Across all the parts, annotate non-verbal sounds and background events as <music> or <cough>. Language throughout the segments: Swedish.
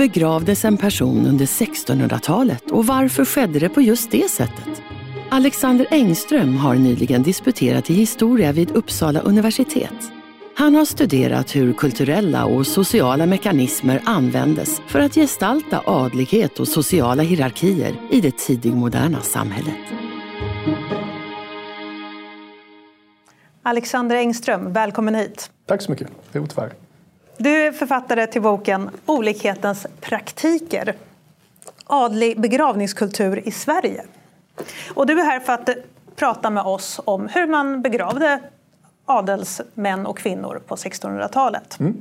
Begravdes en person under 1600-talet och varför skedde det på just det sättet? Alexander Engström har nyligen disputerat i historia vid Uppsala universitet. Han har studerat hur kulturella och sociala mekanismer användes för att gestalta adlighet och sociala hierarkier i det tidigmoderna samhället. Alexander Engström, välkommen hit. Tack så mycket. Att vara här. Du är författare till boken Olikhetens praktiker. Adlig begravningskultur i Sverige. Och du är här för att prata med oss om hur man begravde adelsmän och kvinnor på 1600-talet. Mm.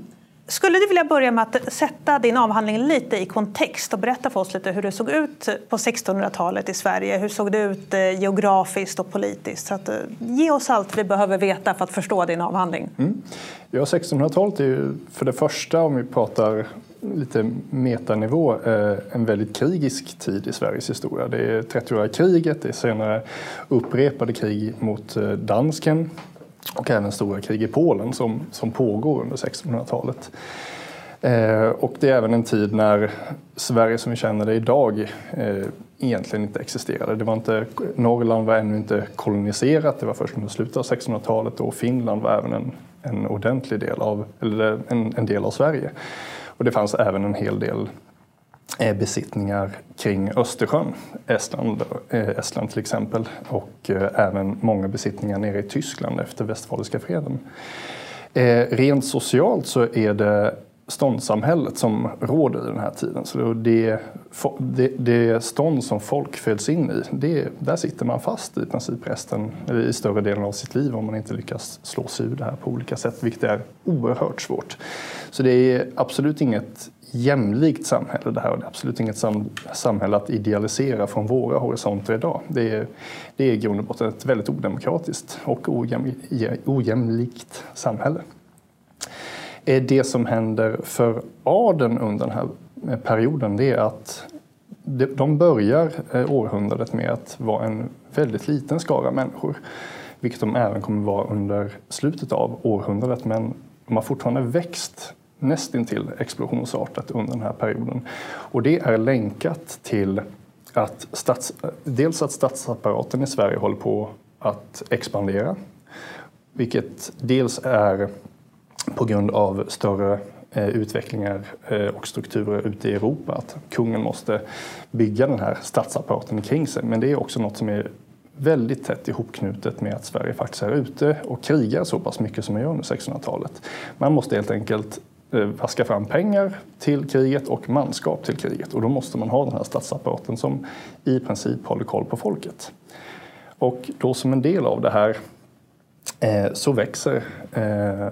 Skulle du vilja börja med att sätta din avhandling lite i kontext och berätta för oss lite hur det såg ut på 1600-talet i Sverige? Hur såg det ut eh, geografiskt och politiskt? Så att, eh, ge oss allt vi behöver veta för att förstå din avhandling. Mm. Ja, 1600-talet är ju för det första, om vi pratar lite metanivå, eh, en väldigt krigisk tid i Sveriges historia. Det är 30-åriga kriget, det är senare upprepade krig mot dansken och även stora krig i Polen som, som pågår under 1600-talet. Eh, och det är även en tid när Sverige som vi känner det idag eh, egentligen inte existerade. Det var inte, Norrland var ännu inte koloniserat, det var först under slutet av 1600-talet och Finland var även en, en ordentlig del av, eller en, en del av Sverige. Och det fanns även en hel del Eh, besittningar kring Östersjön, Estland, eh, Estland till exempel och eh, även många besittningar nere i Tyskland efter Westfaliska freden. Rent socialt så är det ståndssamhället som råder i den här tiden. Så det, det, det stånd som folk föds in i, det, där sitter man fast i princip resten, eller i större delen av sitt liv om man inte lyckas slå sig ur det här på olika sätt, vilket är oerhört svårt. Så det är absolut inget jämlikt samhälle det här och det är absolut inget sam samhälle att idealisera från våra horisonter idag. Det är, det är i grund och botten ett väldigt odemokratiskt och ojäm ojämlikt samhälle. Eh, det som händer för adeln under den här eh, perioden det är att de börjar eh, århundradet med att vara en väldigt liten skara människor. Vilket de även kommer vara under slutet av århundradet. Men de har fortfarande växt nästintill explosionsartat under den här perioden. Och det är länkat till att stats, dels att statsapparaten i Sverige håller på att expandera, vilket dels är på grund av större eh, utvecklingar eh, och strukturer ute i Europa. Att kungen måste bygga den här statsapparaten kring sig. Men det är också något som är väldigt tätt ihopknutet med att Sverige faktiskt är ute och krigar så pass mycket som man gör under 1600-talet. Man måste helt enkelt Eh, vaska fram pengar till kriget och manskap till kriget. Och då måste man ha den här statsapparaten som i princip håller koll på folket. Och då som en del av det här eh, så växer eh,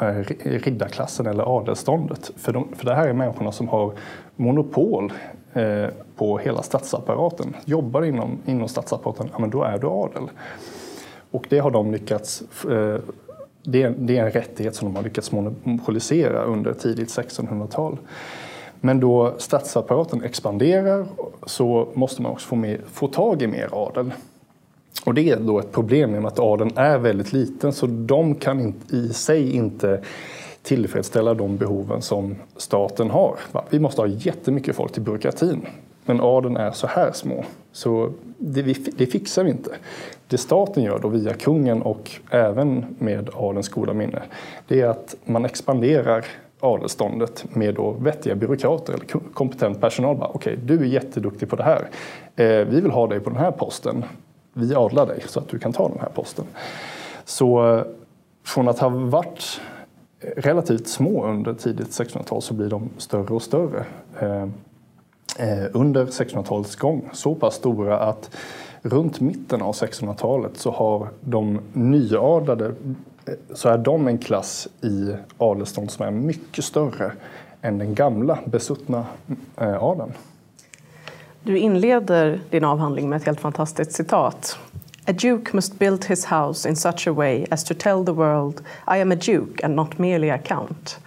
eh riddarklassen eller adelståndet. För, de, för det här är människorna som har monopol eh, på hela statsapparaten. Jobbar inom, inom statsapparaten, ja men då är du adel. Och det har de lyckats eh, det är, det är en rättighet som de har lyckats monopolisera under tidigt 1600-tal. Men då statsapparaten expanderar så måste man också få, med, få tag i mer adel. Och det är då ett problem med att adeln är väldigt liten så de kan inte, i sig inte tillfredsställa de behoven som staten har. Vi måste ha jättemycket folk till byråkratin. Men adeln är så här små, så det, det fixar vi inte. Det staten gör då via kungen och även med adelns goda minne, det är att man expanderar adelsståndet med då vettiga byråkrater eller kompetent personal. Okej, okay, du är jätteduktig på det här. Eh, vi vill ha dig på den här posten. Vi adlar dig så att du kan ta den här posten. Så eh, från att ha varit relativt små under tidigt 1600-tal så blir de större och större. Eh, Eh, under 1600-talets gång så pass stora att runt mitten av 1600-talet så har de nyadlade eh, så är de en klass i adelsstånd som är mycket större än den gamla besuttna eh, adeln. Du inleder din avhandling med ett helt fantastiskt citat. A duke must build his house in such a way as to tell the world I am a duke and not merely a count.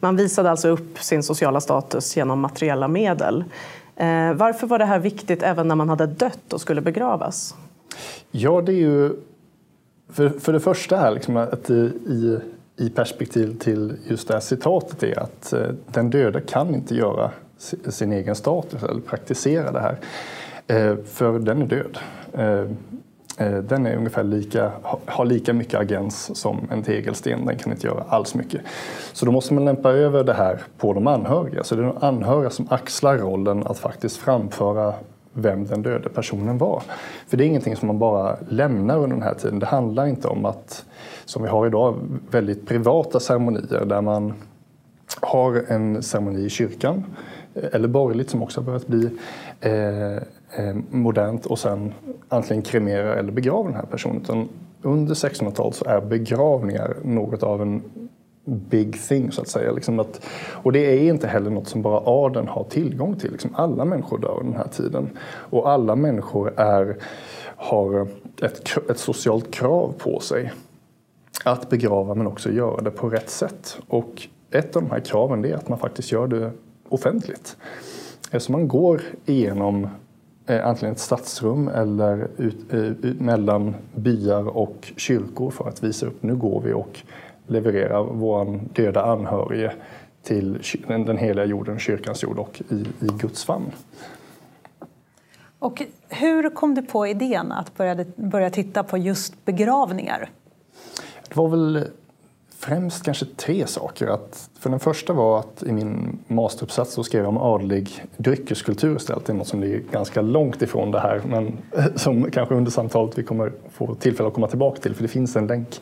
Man visade alltså upp sin sociala status genom materiella medel. Eh, varför var det här viktigt även när man hade dött och skulle begravas? Ja, det är ju för, för det första här, liksom att i, i perspektiv till just det här citatet är att eh, den döda kan inte göra sin egen status eller praktisera det här. Eh, för den är död. Eh, Eh, den är ungefär lika, har lika mycket agens som en tegelsten. Den kan inte göra alls mycket. Så då måste man lämpa över det här på de anhöriga. Så det är de anhöriga som axlar rollen att faktiskt framföra vem den döde personen var. För det är ingenting som man bara lämnar under den här tiden. Det handlar inte om att, som vi har idag, väldigt privata ceremonier där man har en ceremoni i kyrkan eh, eller borgerligt som också har börjat bli eh, Eh, modernt och sen antingen kremera eller begrava den här personen. Utan under 1600-talet så är begravningar något av en big thing så att säga. Liksom att, och det är inte heller något som bara adeln har tillgång till. Liksom alla människor dör den här tiden. Och alla människor är, har ett, ett socialt krav på sig att begrava men också göra det på rätt sätt. Och ett av de här kraven är att man faktiskt gör det offentligt. Eftersom man går igenom antingen ett stadsrum eller ut, eh, mellan byar och kyrkor för att visa upp nu går vi och levererar vår döda anhörige till den heliga jorden, kyrkans jord och i, i Guds famn. Och hur kom du på idén att börja, börja titta på just begravningar? Det var väl främst kanske tre saker. Att, för den första var att i min masteruppsats så skrev jag om adlig dryckeskultur istället. Det är något som ligger ganska långt ifrån det här men <laughs> som kanske under samtalet vi kommer få tillfälle att komma tillbaka till för det finns en länk.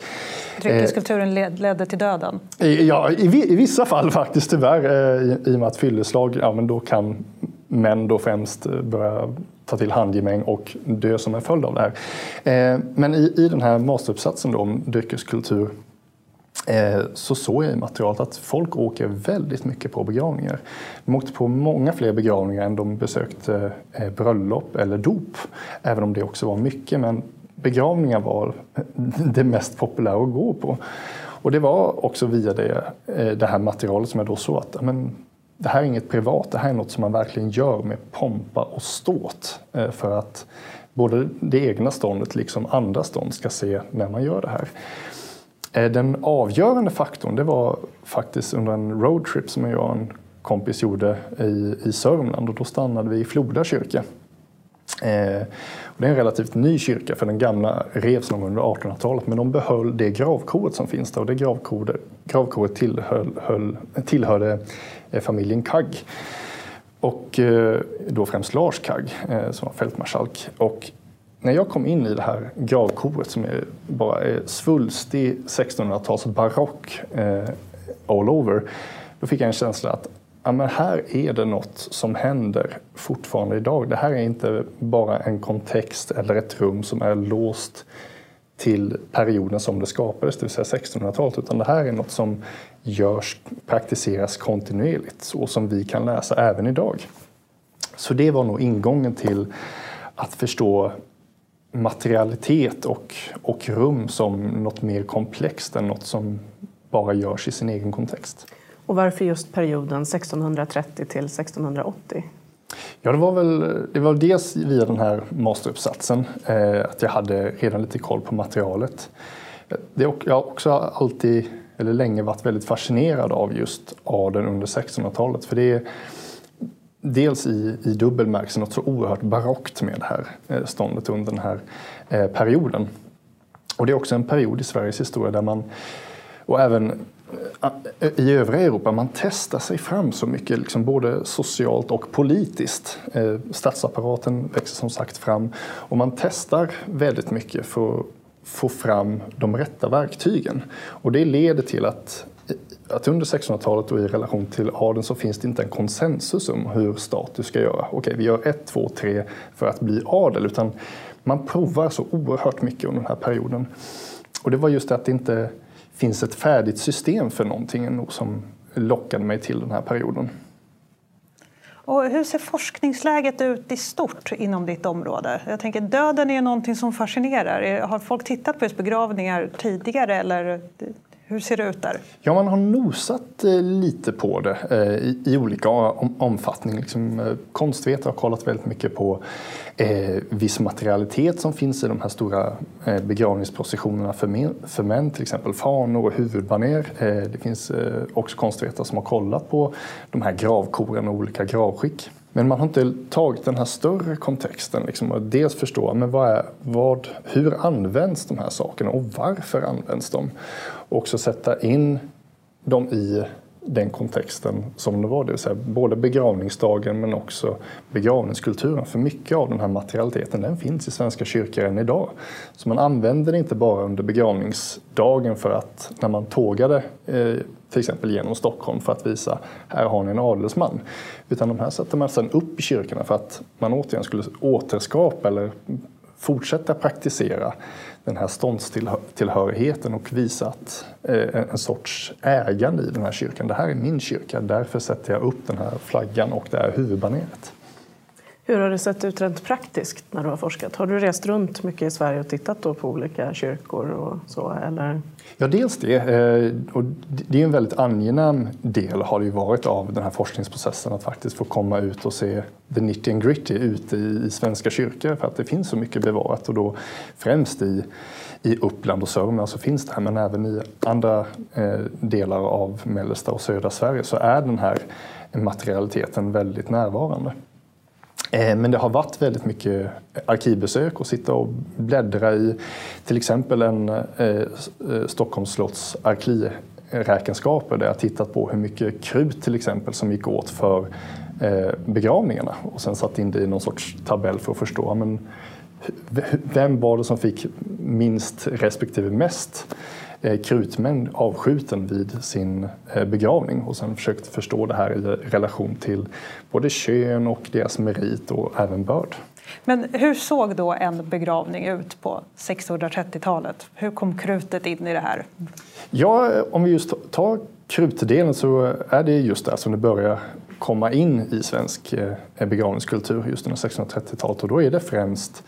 Dryckeskulturen led, ledde till döden? Ja, i, i vissa fall <laughs> faktiskt tyvärr. Eh, I, i och med att fylleslag, ja men då kan män då främst eh, börja ta till handgemäng och dö som en följd av det här. Eh, men i, i den här masteruppsatsen då om dryckeskultur Eh, så såg jag i materialet att folk åker väldigt mycket på begravningar. De åkte på många fler begravningar än de besökte eh, bröllop eller dop. Även om det också var mycket, men begravningar var eh, det mest populära att gå på. Och det var också via det, det här materialet som jag då såg att men, det här är inget privat, det här är något som man verkligen gör med pompa och ståt för att både det egna ståndet liksom andra stånd ska se när man gör det här. Eh, den avgörande faktorn det var faktiskt under en roadtrip som jag och en kompis gjorde i, i Sörmland och då stannade vi i Floda kyrka. Eh, det är en relativt ny kyrka för den gamla revs någon under 1800-talet men de behöll det gravkoret som finns där och det gravkoret, gravkoret tillhöll, höll, tillhörde eh, familjen Kagg. Och eh, då främst Lars Kagg eh, som var fältmarskalk. Och när jag kom in i det här gravkoret som är bara är svulstig 1600-tals barock eh, all over, då fick jag en känsla att ja, men här är det något som händer fortfarande idag. Det här är inte bara en kontext eller ett rum som är låst till perioden som det skapades, det vill säga 1600-talet, utan det här är något som görs, praktiseras kontinuerligt och som vi kan läsa även idag. Så det var nog ingången till att förstå materialitet och, och rum som något mer komplext än något som bara görs i sin egen kontext. Och varför just perioden 1630 till 1680? Ja, det var väl det var dels via den här masteruppsatsen eh, att jag hade redan lite koll på materialet. Det, jag har också alltid, eller länge, varit väldigt fascinerad av just adeln under 1600-talet. För det är, dels i, i dubbel bemärkelse något så oerhört barockt med det här eh, ståndet under den här eh, perioden. Och det är också en period i Sveriges historia där man, och även eh, i övriga Europa, man testar sig fram så mycket, liksom både socialt och politiskt. Statsapparaten växer som sagt fram och man testar väldigt mycket för att få fram de rätta verktygen. Och det leder till att att under 1600-talet och i relation till adeln så finns det inte en konsensus om hur status ska göra. Okej, vi gör ett, två, tre för att bli adel, utan man provar så oerhört mycket under den här perioden. Och det var just det att det inte finns ett färdigt system för någonting som lockade mig till den här perioden. Och hur ser forskningsläget ut i stort inom ditt område? Jag tänker, döden är någonting som fascinerar. Har folk tittat på just begravningar tidigare eller hur ser det ut där? Ja, man har nosat eh, lite på det eh, i, olika omfattning. Liksom, eh, konstvetare har kollat väldigt mycket på viss materialitet som finns i de här stora begravningsprocessionerna för, män, till exempel fanor och huvudbaner. Det finns också konstvetare som har kollat på de här gravkoren och olika gravskick. Men man har inte tagit den här större kontexten. Liksom, och dels förstå men vad är, vad, hur används de här sakerna och varför används de? Och också sätta in dem i den kontexten som det var, det vill säga både begravningsdagen men också begravningskulturen. För mycket av den här materialiteten den finns i Svenska kyrkor än idag. Så man använder det inte bara under begravningsdagen för att när man tågade eh, till exempel genom Stockholm för att visa här har ni en adelsman. Utan de här satte man sedan upp i kyrkorna för att man återigen skulle återskapa eller fortsätta praktisera den här ståndstillhörigheten och visa att eh, en sorts ägande i den här kyrkan. Det här är min kyrka, därför sätter jag upp den här flaggan och det här huvudbaneret. Hur har det sett ut rent praktiskt när du har forskat? Har du rest runt mycket i Sverige och tittat på olika kyrkor och så? Eller? Ja, dels det. Eh, och det är en väldigt angenäm del har det varit av den här forskningsprocessen att faktiskt få komma ut och se the nitty and gritty ute i svenska kyrkor för att det finns så mycket bevarat och då främst i i Uppland och Sörmland så finns det här men även i andra eh, delar av mellersta och södra Sverige så är den här materialiteten väldigt närvarande. Eh, men det har varit väldigt mycket arkivbesök och sitta och bläddra i till exempel en eh, eh, Stockholms slotts arkivräkenskaper där jag tittat på hur mycket krut till exempel som gick åt för eh, begravningarna och sen satt in det i någon sorts tabell för att förstå men, vem var det som fick minst respektive mest? Krutmän avskjuten vid sin eh, begravning och sen försökt förstå det här i relation till både kön och deras merit och även börd. Men hur såg då en begravning ut på 1630-talet? Hur kom krutet in i det här? Ja, om vi just tar krutdelen så är det just där som det börjar komma in i svensk eh, begravningskultur just under 1630-talet och då är det främst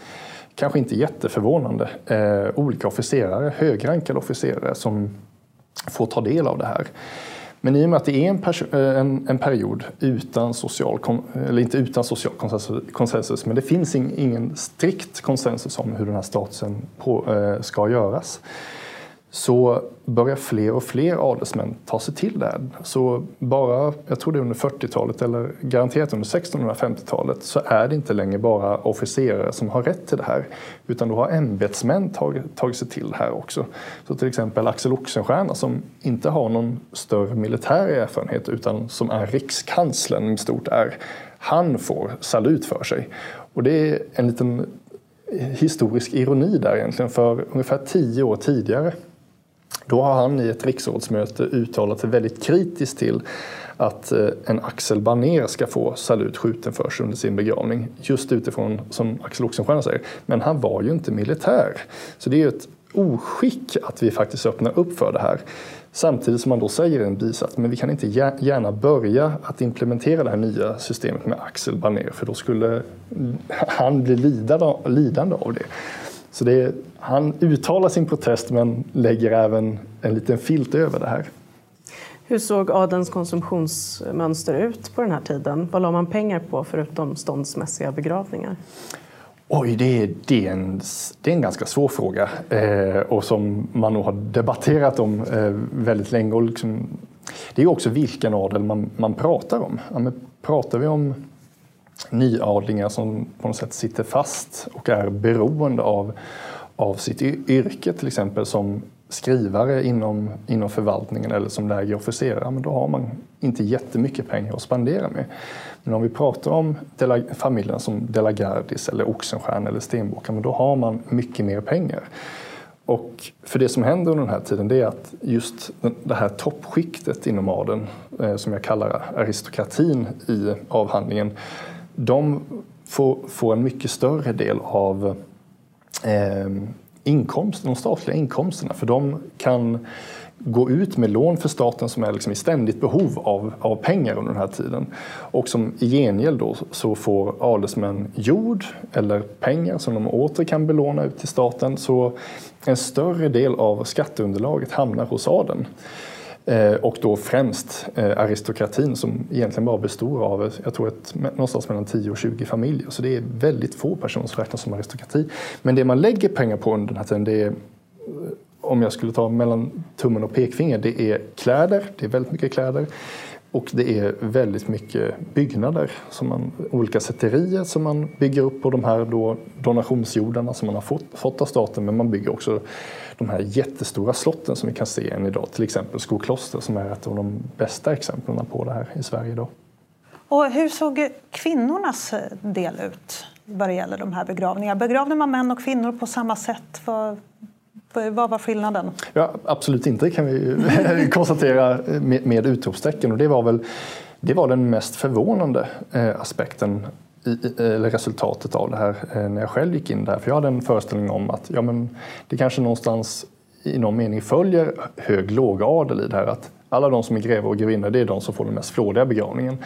kanske inte jätteförvånande, eh, olika officerare, högrankade officerare som får ta del av det här. Men i och med att det är en, eh, en, en period utan social, eller inte utan social konsensus, konsensus men det finns ingen strikt konsensus om hur den här statusen på, eh, ska göras så börjar fler och fler adelsmän ta sig till det. Så bara, jag tror det är under 40-talet eller garanterat under 1650-talet så är det inte längre bara officerare som har rätt till det här utan då har ämbetsmän tagit, tagit sig till det här också. Så till exempel Axel Oxenstierna som inte har någon större militär erfarenhet utan som är rikskanslern med stort R. Han får salut för sig. Och det är en liten eh, historisk ironi där egentligen för ungefär tio år tidigare då har han i ett riksrådsmöte uttalat sig väldigt kritiskt till att eh, en Axel Baner ska få salut skjuten för sig under sin begravning. Just utifrån, som Axel Oxenstierna säger, men han var ju inte militär. Så det är ju ett oskick att vi faktiskt öppnar upp för det här. Samtidigt som man då säger i en bisats, men vi kan inte gärna börja att implementera det här nya systemet med Axel Baner för då skulle han bli lidande av det. Så det han uttalar sin protest men lägger även en liten filt över det här. Hur såg adelns konsumtionsmönster ut på den här tiden? Vad la man pengar på förutom ståndsmässiga begravningar? Oj, det är, det är, en, det är en ganska svår fråga eh, och som man nog har debatterat om eh, väldigt länge. Och liksom, det är också vilken adel man, man pratar om. Ja, pratar vi om nyadlingar som på något sätt sitter fast och är beroende av, av sitt yrke till exempel som skrivare inom, inom förvaltningen eller som lägre officerare, men då har man inte jättemycket pengar att spendera med. Men om vi pratar om familjen som De la Gardis eller Oxenstierna eller Stenboka, då har man mycket mer pengar. Och för det som händer under den här tiden det är att just det här toppskiktet inom adeln, eh, som jag kallar aristokratin i avhandlingen, de får, får en mycket större del av eh, inkomsten, de statliga inkomsterna. För de kan gå ut med lån för staten som är liksom i ständigt behov av, av pengar under den här tiden. Och som i gengäld då så får adelsmän jord eller pengar som de åter kan belåna ut till staten. Så en större del av skatteunderlaget hamnar hos adeln. Eh, och då främst eh, aristokratin som egentligen bara består av jag tror ett, någonstans mellan 10 och 20 familjer. Så det är väldigt få personer som räknas som aristokrati. Men det man lägger pengar på under den här tiden det är eh, om jag skulle ta mellan tummen och pekfinger, det är kläder, det är väldigt mycket kläder. Och det är väldigt mycket byggnader, som man, olika sätterier som man bygger upp på de här då donationsjordarna som man har fått, fått av staten. Men man bygger också de här jättestora slotten som vi kan se än idag. Till exempel Skokloster som är ett av de bästa exemplen på det här i Sverige idag. Och hur såg kvinnornas eh, del ut vad det gäller de här begravningarna? Begravde man män och kvinnor på samma sätt? För vad var skillnaden? Ja, absolut inte kan vi <laughs> konstatera med, med utropstecken. Och det var väl det var den mest förvånande eh, aspekten i, eller resultatet av det här eh, när jag själv gick in där. För jag hade en föreställning om att ja, men det kanske någonstans i någon mening följer hög lågadel i det här. Att alla de som är grevar och grevinnor det är de som får den mest flådiga begravningen.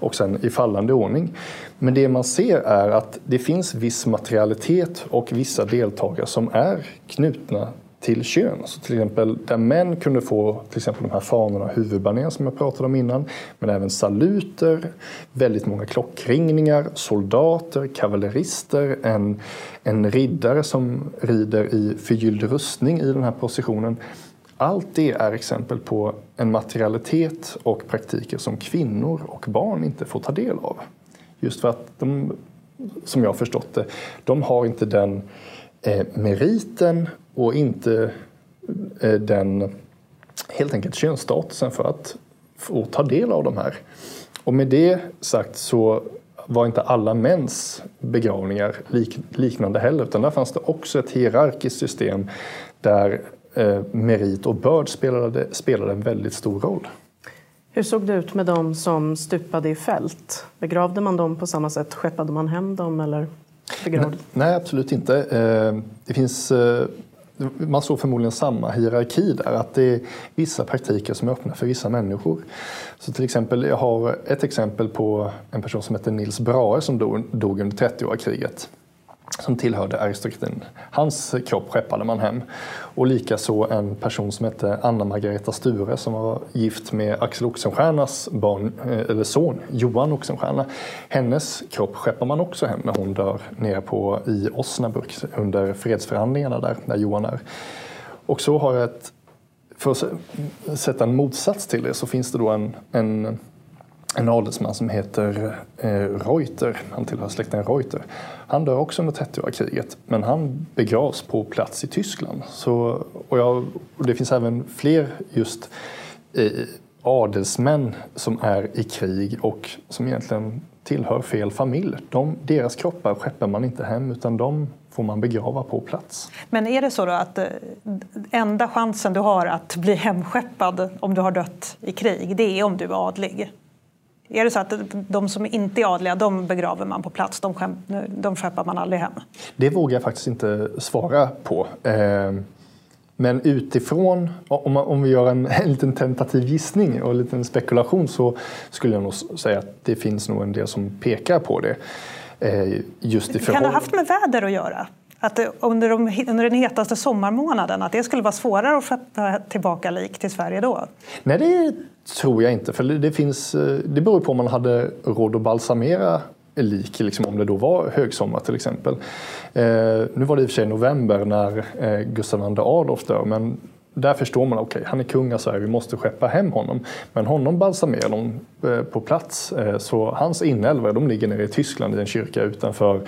Och sen i fallande ordning. Men det man ser är att det finns viss materialitet och vissa deltagare som är knutna till kön. Så till exempel där män kunde få till exempel de här fanorna, och huvudbanér som jag pratade om innan, men även saluter, väldigt många klockringningar, soldater, kavallerister, en, en riddare som rider i förgylld rustning i den här positionen. Allt det är exempel på en materialitet och praktiker som kvinnor och barn inte får ta del av. Just för att de, som jag har förstått det, de har inte den eh, meriten och inte eh, den helt enkelt könsstatusen för att få ta del av de här. Och med det sagt så var inte alla mäns begravningar lik, liknande heller utan där fanns det också ett hierarkiskt system där merit och börd spelade, spelade en väldigt stor roll. Hur såg det ut med de som stupade i fält? Begravde man dem på samma sätt? Skeppade man hem dem? Eller begravde? Nej, absolut inte. Eh, det finns eh, man såg förmodligen samma hierarki där, att det är vissa praktiker som är öppna för vissa människor. Så till exempel, jag har ett exempel på en person som heter Nils Brahe som dog, dog under 30-åriga kriget som tillhörde aristokratin. Hans kropp skeppade man hem. Och likaså en person som hette Anna Margareta Sture som var gift med Axel Oxenstiernas barn, eh, eller son Johan Oxenstierna. Hennes kropp skeppar man också hem när hon dör nere på, i Osnabrück under fredsförhandlingarna där, där Johan är. Och så har jag ett, för att sätta en motsats till det så finns det då en, en en adelsman som heter eh, Reuter, han tillhör släkten Reuter. Han dör också under 30-åriga kriget, men han begravs på plats i Tyskland. Så, och, jag, och det finns även fler just eh, adelsmän som är i krig och som egentligen tillhör fel familj. De, deras kroppar skeppar man inte hem utan de får man begrava på plats. Men är det så då att eh, enda chansen du har att bli hemskeppad om du har dött i krig, det är om du är adlig? Är det så att de som inte är adliga, de begraver man på plats, de, skäm, de skeppar man aldrig hem? Det vågar jag faktiskt inte svara på. Ehm, men utifrån, om vi gör en, <laughs> en liten tentativ gissning och en liten spekulation så skulle jag nog säga att det finns nog en del som pekar på det. Ehm, just i kan det ha haft med väder att göra? Att under, de, under den hetaste sommarmånaden, att det skulle vara svårare att skeppa tillbaka lik till Sverige då? Nej, det tror jag inte. För det, finns, eh, det beror på om man hade råd att balsamera lik, liksom om det då var högsommar till exempel. Eh, nu var det i och för sig november när eh, Gustav II Adolf dör, men där förstår man, okej, okay, han är kung av Sverige, vi måste skeppa hem honom. Men honom balsamerar de eh, på plats. Eh, så hans inälvor, de ligger nere i Tyskland i en kyrka utanför,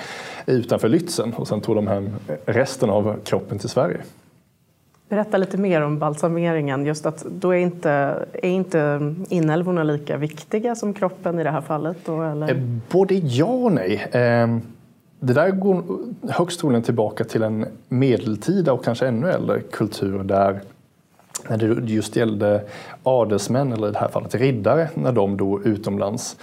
utanför Lützen. Och sen tog de hem resten av kroppen till Sverige. Berätta lite mer om balsameringen. Just att då är inte, är inte inälvorna lika viktiga som kroppen i det här fallet? Då, eller? Eh, både ja och nej. Ehm, det där går högst troligen tillbaka till en medeltida och kanske ännu äldre kultur där när det just gällde adelsmän, eller i det här fallet riddare, när de dog utomlands.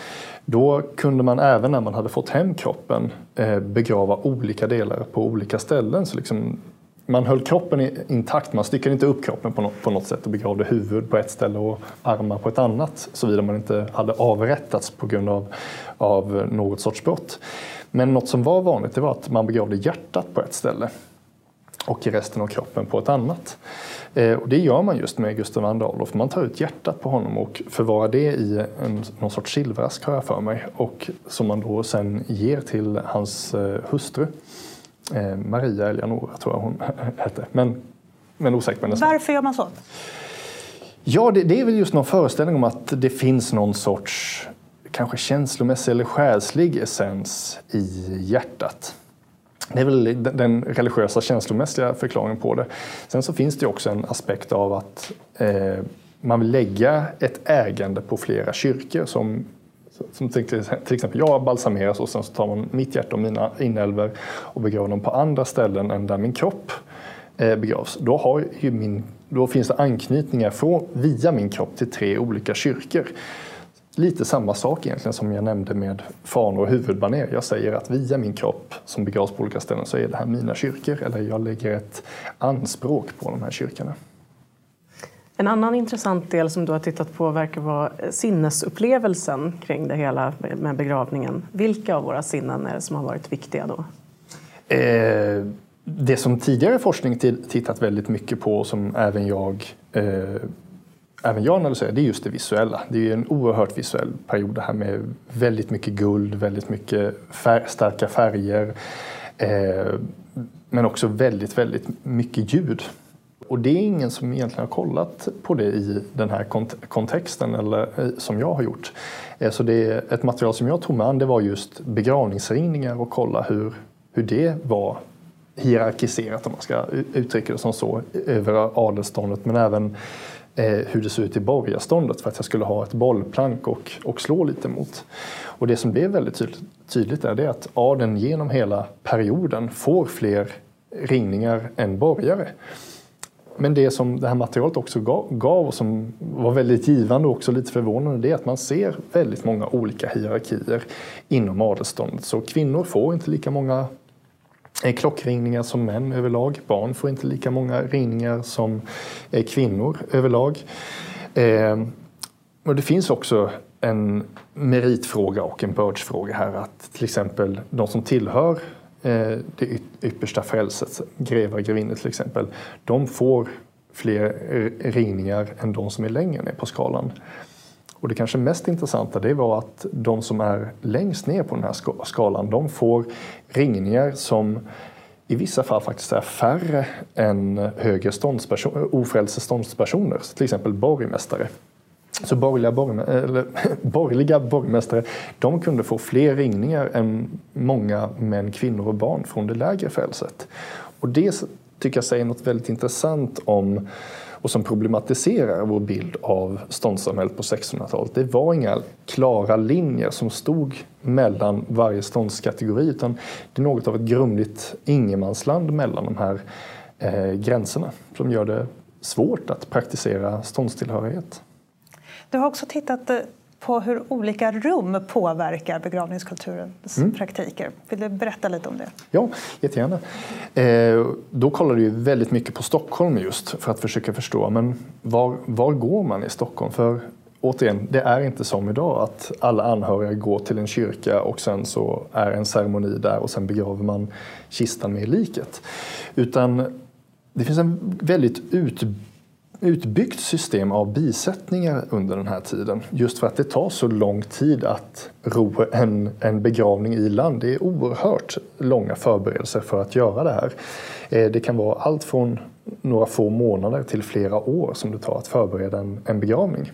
Då kunde man även när man hade fått hem kroppen eh, begrava olika delar på olika ställen. Så liksom man höll kroppen intakt, man styckade inte upp kroppen på något, på något sätt och begravde huvud på ett ställe och armar på ett annat, såvida man inte hade avrättats på grund av, av något sorts brott. Men något som var vanligt det var att man begravde hjärtat på ett ställe och resten av kroppen på ett annat. Eh, och det gör man just med Gustav II Adolf. Man tar ut hjärtat på honom och förvarar det i en, någon sorts silverask har jag för mig. Och som man då sen ger till hans eh, hustru. Eh, Maria Eleonora tror jag hon <laughs> hette. Men, men osäker på Varför gör man så? Ja, det, det, är väl just någon föreställning om att det finns någon sorts kanske känslomässig eller själslig essens i hjärtat. Det är väl den religiösa känslomässiga förklaringen på det. Sen så finns det också en aspekt av att eh, man vill lägga ett ägande på flera kyrkor som som till exempel jag balsameras och sen så tar man mitt hjärta och mina inälvor och begraver dem på andra ställen än där min kropp eh, begravs. Då, har min, då finns det anknytningar från, via min kropp till tre olika kyrkor lite samma sak egentligen som jag nämnde med fanor och huvudbaner. Jag säger att via min kropp som begravs på olika ställen så är det här mina kyrkor eller jag lägger ett anspråk på de här kyrkorna. En annan intressant del som du har tittat på verkar vara sinnesupplevelsen kring det hela med begravningen. Vilka av våra sinnen är det som har varit viktiga då? Eh, det som tidigare forskning tittat väldigt mycket på som även jag eh, även jag analyserar, det är just det visuella. Det är en oerhört visuell period det här med väldigt mycket guld, väldigt mycket fär starka färger. Eh, men också väldigt, väldigt mycket ljud. Och det är ingen som egentligen har kollat på det i den här kont kontexten eller eh, som jag har gjort. Eh, så det är ett material som jag tog med an, det var just begravningsringningar och kolla hur, hur det var hierarkiserat om man ska uttrycka det som så över adelståndet men även Eh, hur det såg ut i borgarståndet för att jag skulle ha ett bollplank och, och slå lite mot. Och det som blev väldigt tydligt, tydligt är det att adeln genom hela perioden får fler ringningar än borgare. Men det som det här materialet också gav och som var väldigt givande och också lite förvånande det är att man ser väldigt många olika hierarkier inom adelståndet. Så kvinnor får inte lika många klockringningar som män överlag. Barn får inte lika många ringningar som eh, kvinnor överlag. Eh, och det finns också en meritfråga och en bördsfråga här. Att till exempel de som tillhör eh, det yppersta frälset, grevar och grevinnor till exempel, de får fler eh, ringningar än de som är längre ner på skalan. Och det kanske mest intressanta det var att de som är längst ner på den här skalan de får ringningar som i vissa fall faktiskt är färre än högre ståndsperson, ofrälse ståndspersoner, till exempel borgmästare. Så borgerliga, borgmä eller, <laughs> borgerliga borgmästare de kunde få fler ringningar än många män, kvinnor och barn från det lägre frälset. Och det tycker jag säger något väldigt intressant om och som problematiserar vår bild av ståndssamhället på 1600-talet. Det var inga klara linjer som stod mellan varje ståndskategori utan det är något av ett grumligt ingenmansland mellan de här eh, gränserna som gör det svårt att praktisera ståndstillhörighet. Du har också tittat eh, på hur olika rum påverkar begravningskulturens mm. praktiker. Vill du berätta lite om det? Ja, jättegärna. Eh, då kollade vi väldigt mycket på Stockholm just för att försöka förstå men var, var går man i Stockholm? För återigen, det är inte som idag att alla anhöriga går till en kyrka och sen så är en ceremoni där och sen begraver man kistan med liket. Utan det finns en väldigt utbyggd utbyggt system av bisättningar under den här tiden. Just för att det tar så lång tid att ro en, en begravning i land. Det är oerhört långa förberedelser för att göra det här. Eh, det kan vara allt från några få månader till flera år som det tar att förbereda en, en begravning.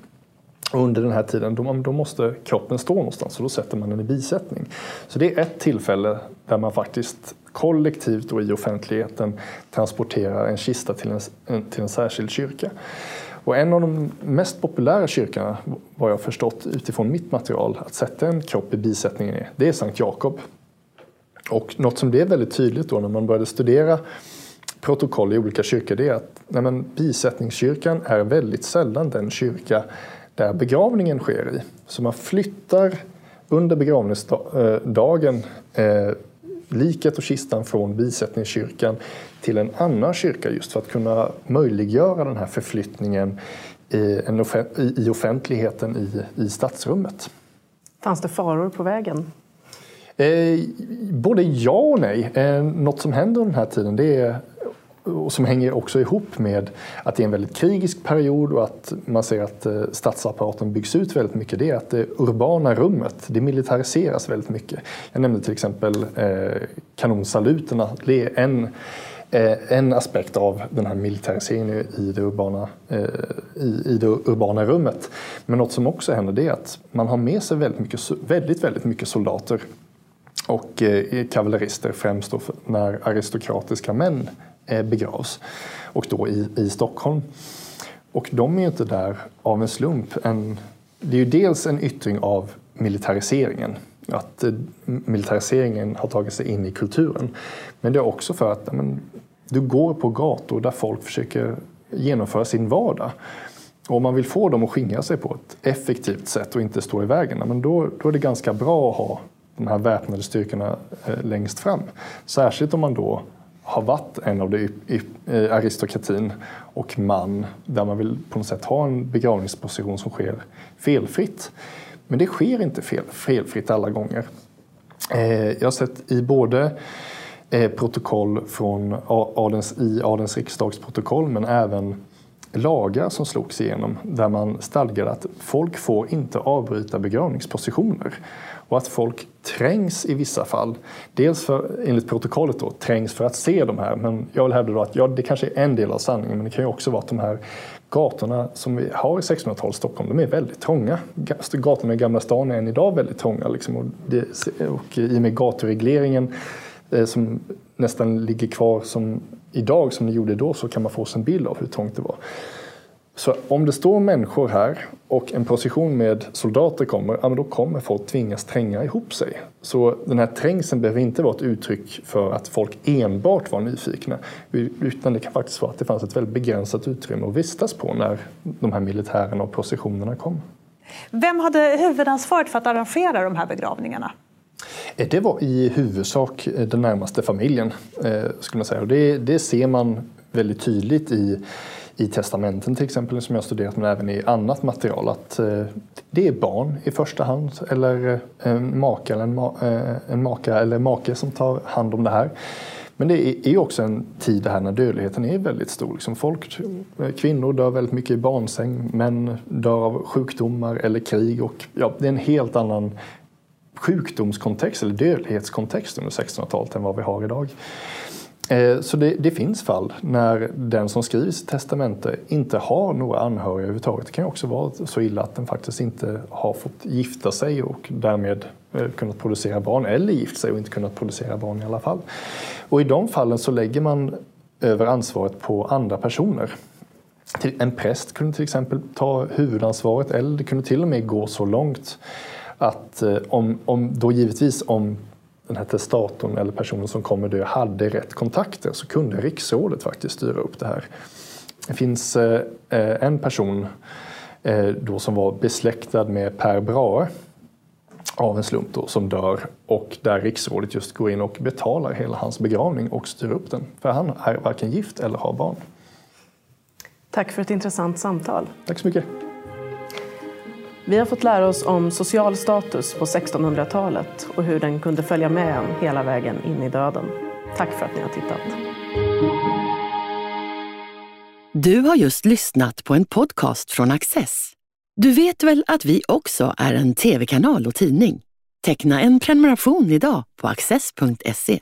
Och under den här tiden då, då måste kroppen stå någonstans och då sätter man den i bisättning. Så det är ett tillfälle där man faktiskt kollektivt och i offentligheten transporterar en kista till en, till en särskild kyrka. Och en av de mest populära kyrkorna, vad jag förstått utifrån mitt material, att sätta en kropp i bisättningen i, det är Sankt Jakob. Och något som blev väldigt tydligt då när man började studera protokoll i olika kyrkor, det är att nej men, bisättningskyrkan är väldigt sällan den kyrka där begravningen sker i. Så man flyttar under begravningsdagen eh, eh liket och kistan från bisättningskyrkan till en annan kyrka just för att kunna möjliggöra den här förflyttningen i, i offentligheten i, i stadsrummet. Fanns det faror på vägen? Eh, både ja och nej. Eh, något som händer under den här tiden det är och som hänger också ihop med att det är en väldigt krigisk period och att man ser att eh, statsapparaten byggs ut väldigt mycket. Det är att det urbana rummet, det militariseras väldigt mycket. Jag nämnde till exempel eh, kanonsaluterna. Det är en, eh, en aspekt av den här militariseringen i det, urbana, i, det urbana rummet. Men något som också händer det är att man har med sig väldigt mycket, väldigt, väldigt mycket soldater och kavallerister främst då när aristokratiska män Eh, begravs och då i, i Stockholm. Och de är ju inte där av en slump. En, det är ju dels en yttring av militariseringen, att eh, militariseringen har tagit sig in i kulturen. Men det är också för att men, du går på gator där folk försöker genomföra sin vardag. Och om man vill få dem att skingra sig på ett effektivt sätt och inte stå i vägen, men då, då är det ganska bra att ha de här väpnade styrkorna eh, längst fram. Särskilt om man då har varit en av de eh, aristokratin och man där man vill på något sätt ha en begravningsposition som sker felfritt. Men det sker inte fel, felfritt alla gånger. Eh, jag har sett i både eh, protokoll från adens, i Adens riksdagsprotokoll men även lagar som slogs igenom där man stadgade att folk får inte avbryta begravningspositioner och att folk trängs i vissa fall. Dels för, enligt protokollet då, trängs för att se de här, men jag vill hävda då att ja, det kanske är en del av sanningen, men det kan ju också vara att de här gatorna som vi har i 1600-talets Stockholm, de är väldigt trånga. Gatorna i Gamla stan är än idag väldigt trånga liksom, och, det, och i och med gaturegleringen eh, som nästan ligger kvar som idag som ni gjorde då så kan man få sig en bild av hur trångt det var. Så om det står människor här och en procession med soldater kommer, ja, men då kommer folk tvingas tränga ihop sig. Så den här trängseln behöver inte vara ett uttryck för att folk enbart var nyfikna, utan det kan faktiskt vara att det fanns ett väldigt begränsat utrymme att vistas på när de här militärerna och processionerna kom. Vem hade huvudansvaret för att arrangera de här begravningarna? Eh, det var i huvudsak eh, den närmaste familjen, eh, skulle man säga. Och det, det ser man väldigt tydligt i i testamenten till exempel som jag studerat men även i annat material att det är barn i första hand eller en maka eller en, ma en maka eller make som tar hand om det här. Men det är också en tid här när dödligheten är väldigt stor. Liksom folk, kvinnor dör väldigt mycket i barnsäng, män dör av sjukdomar eller krig. Och, ja, det är en helt annan sjukdomskontext eller dödlighetskontext under 1600-talet än vad vi har idag. Eh, så det, det, finns fall när den som skriver sitt testamente inte har några anhöriga överhuvudtaget. Det kan också vara så illa att den faktiskt inte har fått gifta sig och därmed eh, kunnat producera barn eller gift sig och inte kunnat producera barn i alla fall. Och i de fallen så lägger man över ansvaret på andra personer. En präst kunde till exempel ta huvudansvaret eller det kunde till och med gå så långt att eh, om, om då givetvis om den här testatorn eller personen som kommer dö hade rätt kontakter så kunde riksrådet faktiskt styra upp det här. Det finns eh, en person eh, då som var besläktad med Per Brahe av en slump då, som dör och där riksrådet just går in och betalar hela hans begravning och styr upp den. För han är varken gift eller har barn. Tack för ett intressant samtal. Tack så mycket. Vi har fått lära oss om social status på 1600-talet och hur den kunde följa med en hela vägen in i döden. Tack för att ni har tittat. Du har just lyssnat på en podcast från Access. Du vet väl att vi också är en tv-kanal och tidning? Teckna en prenumeration idag på access.se.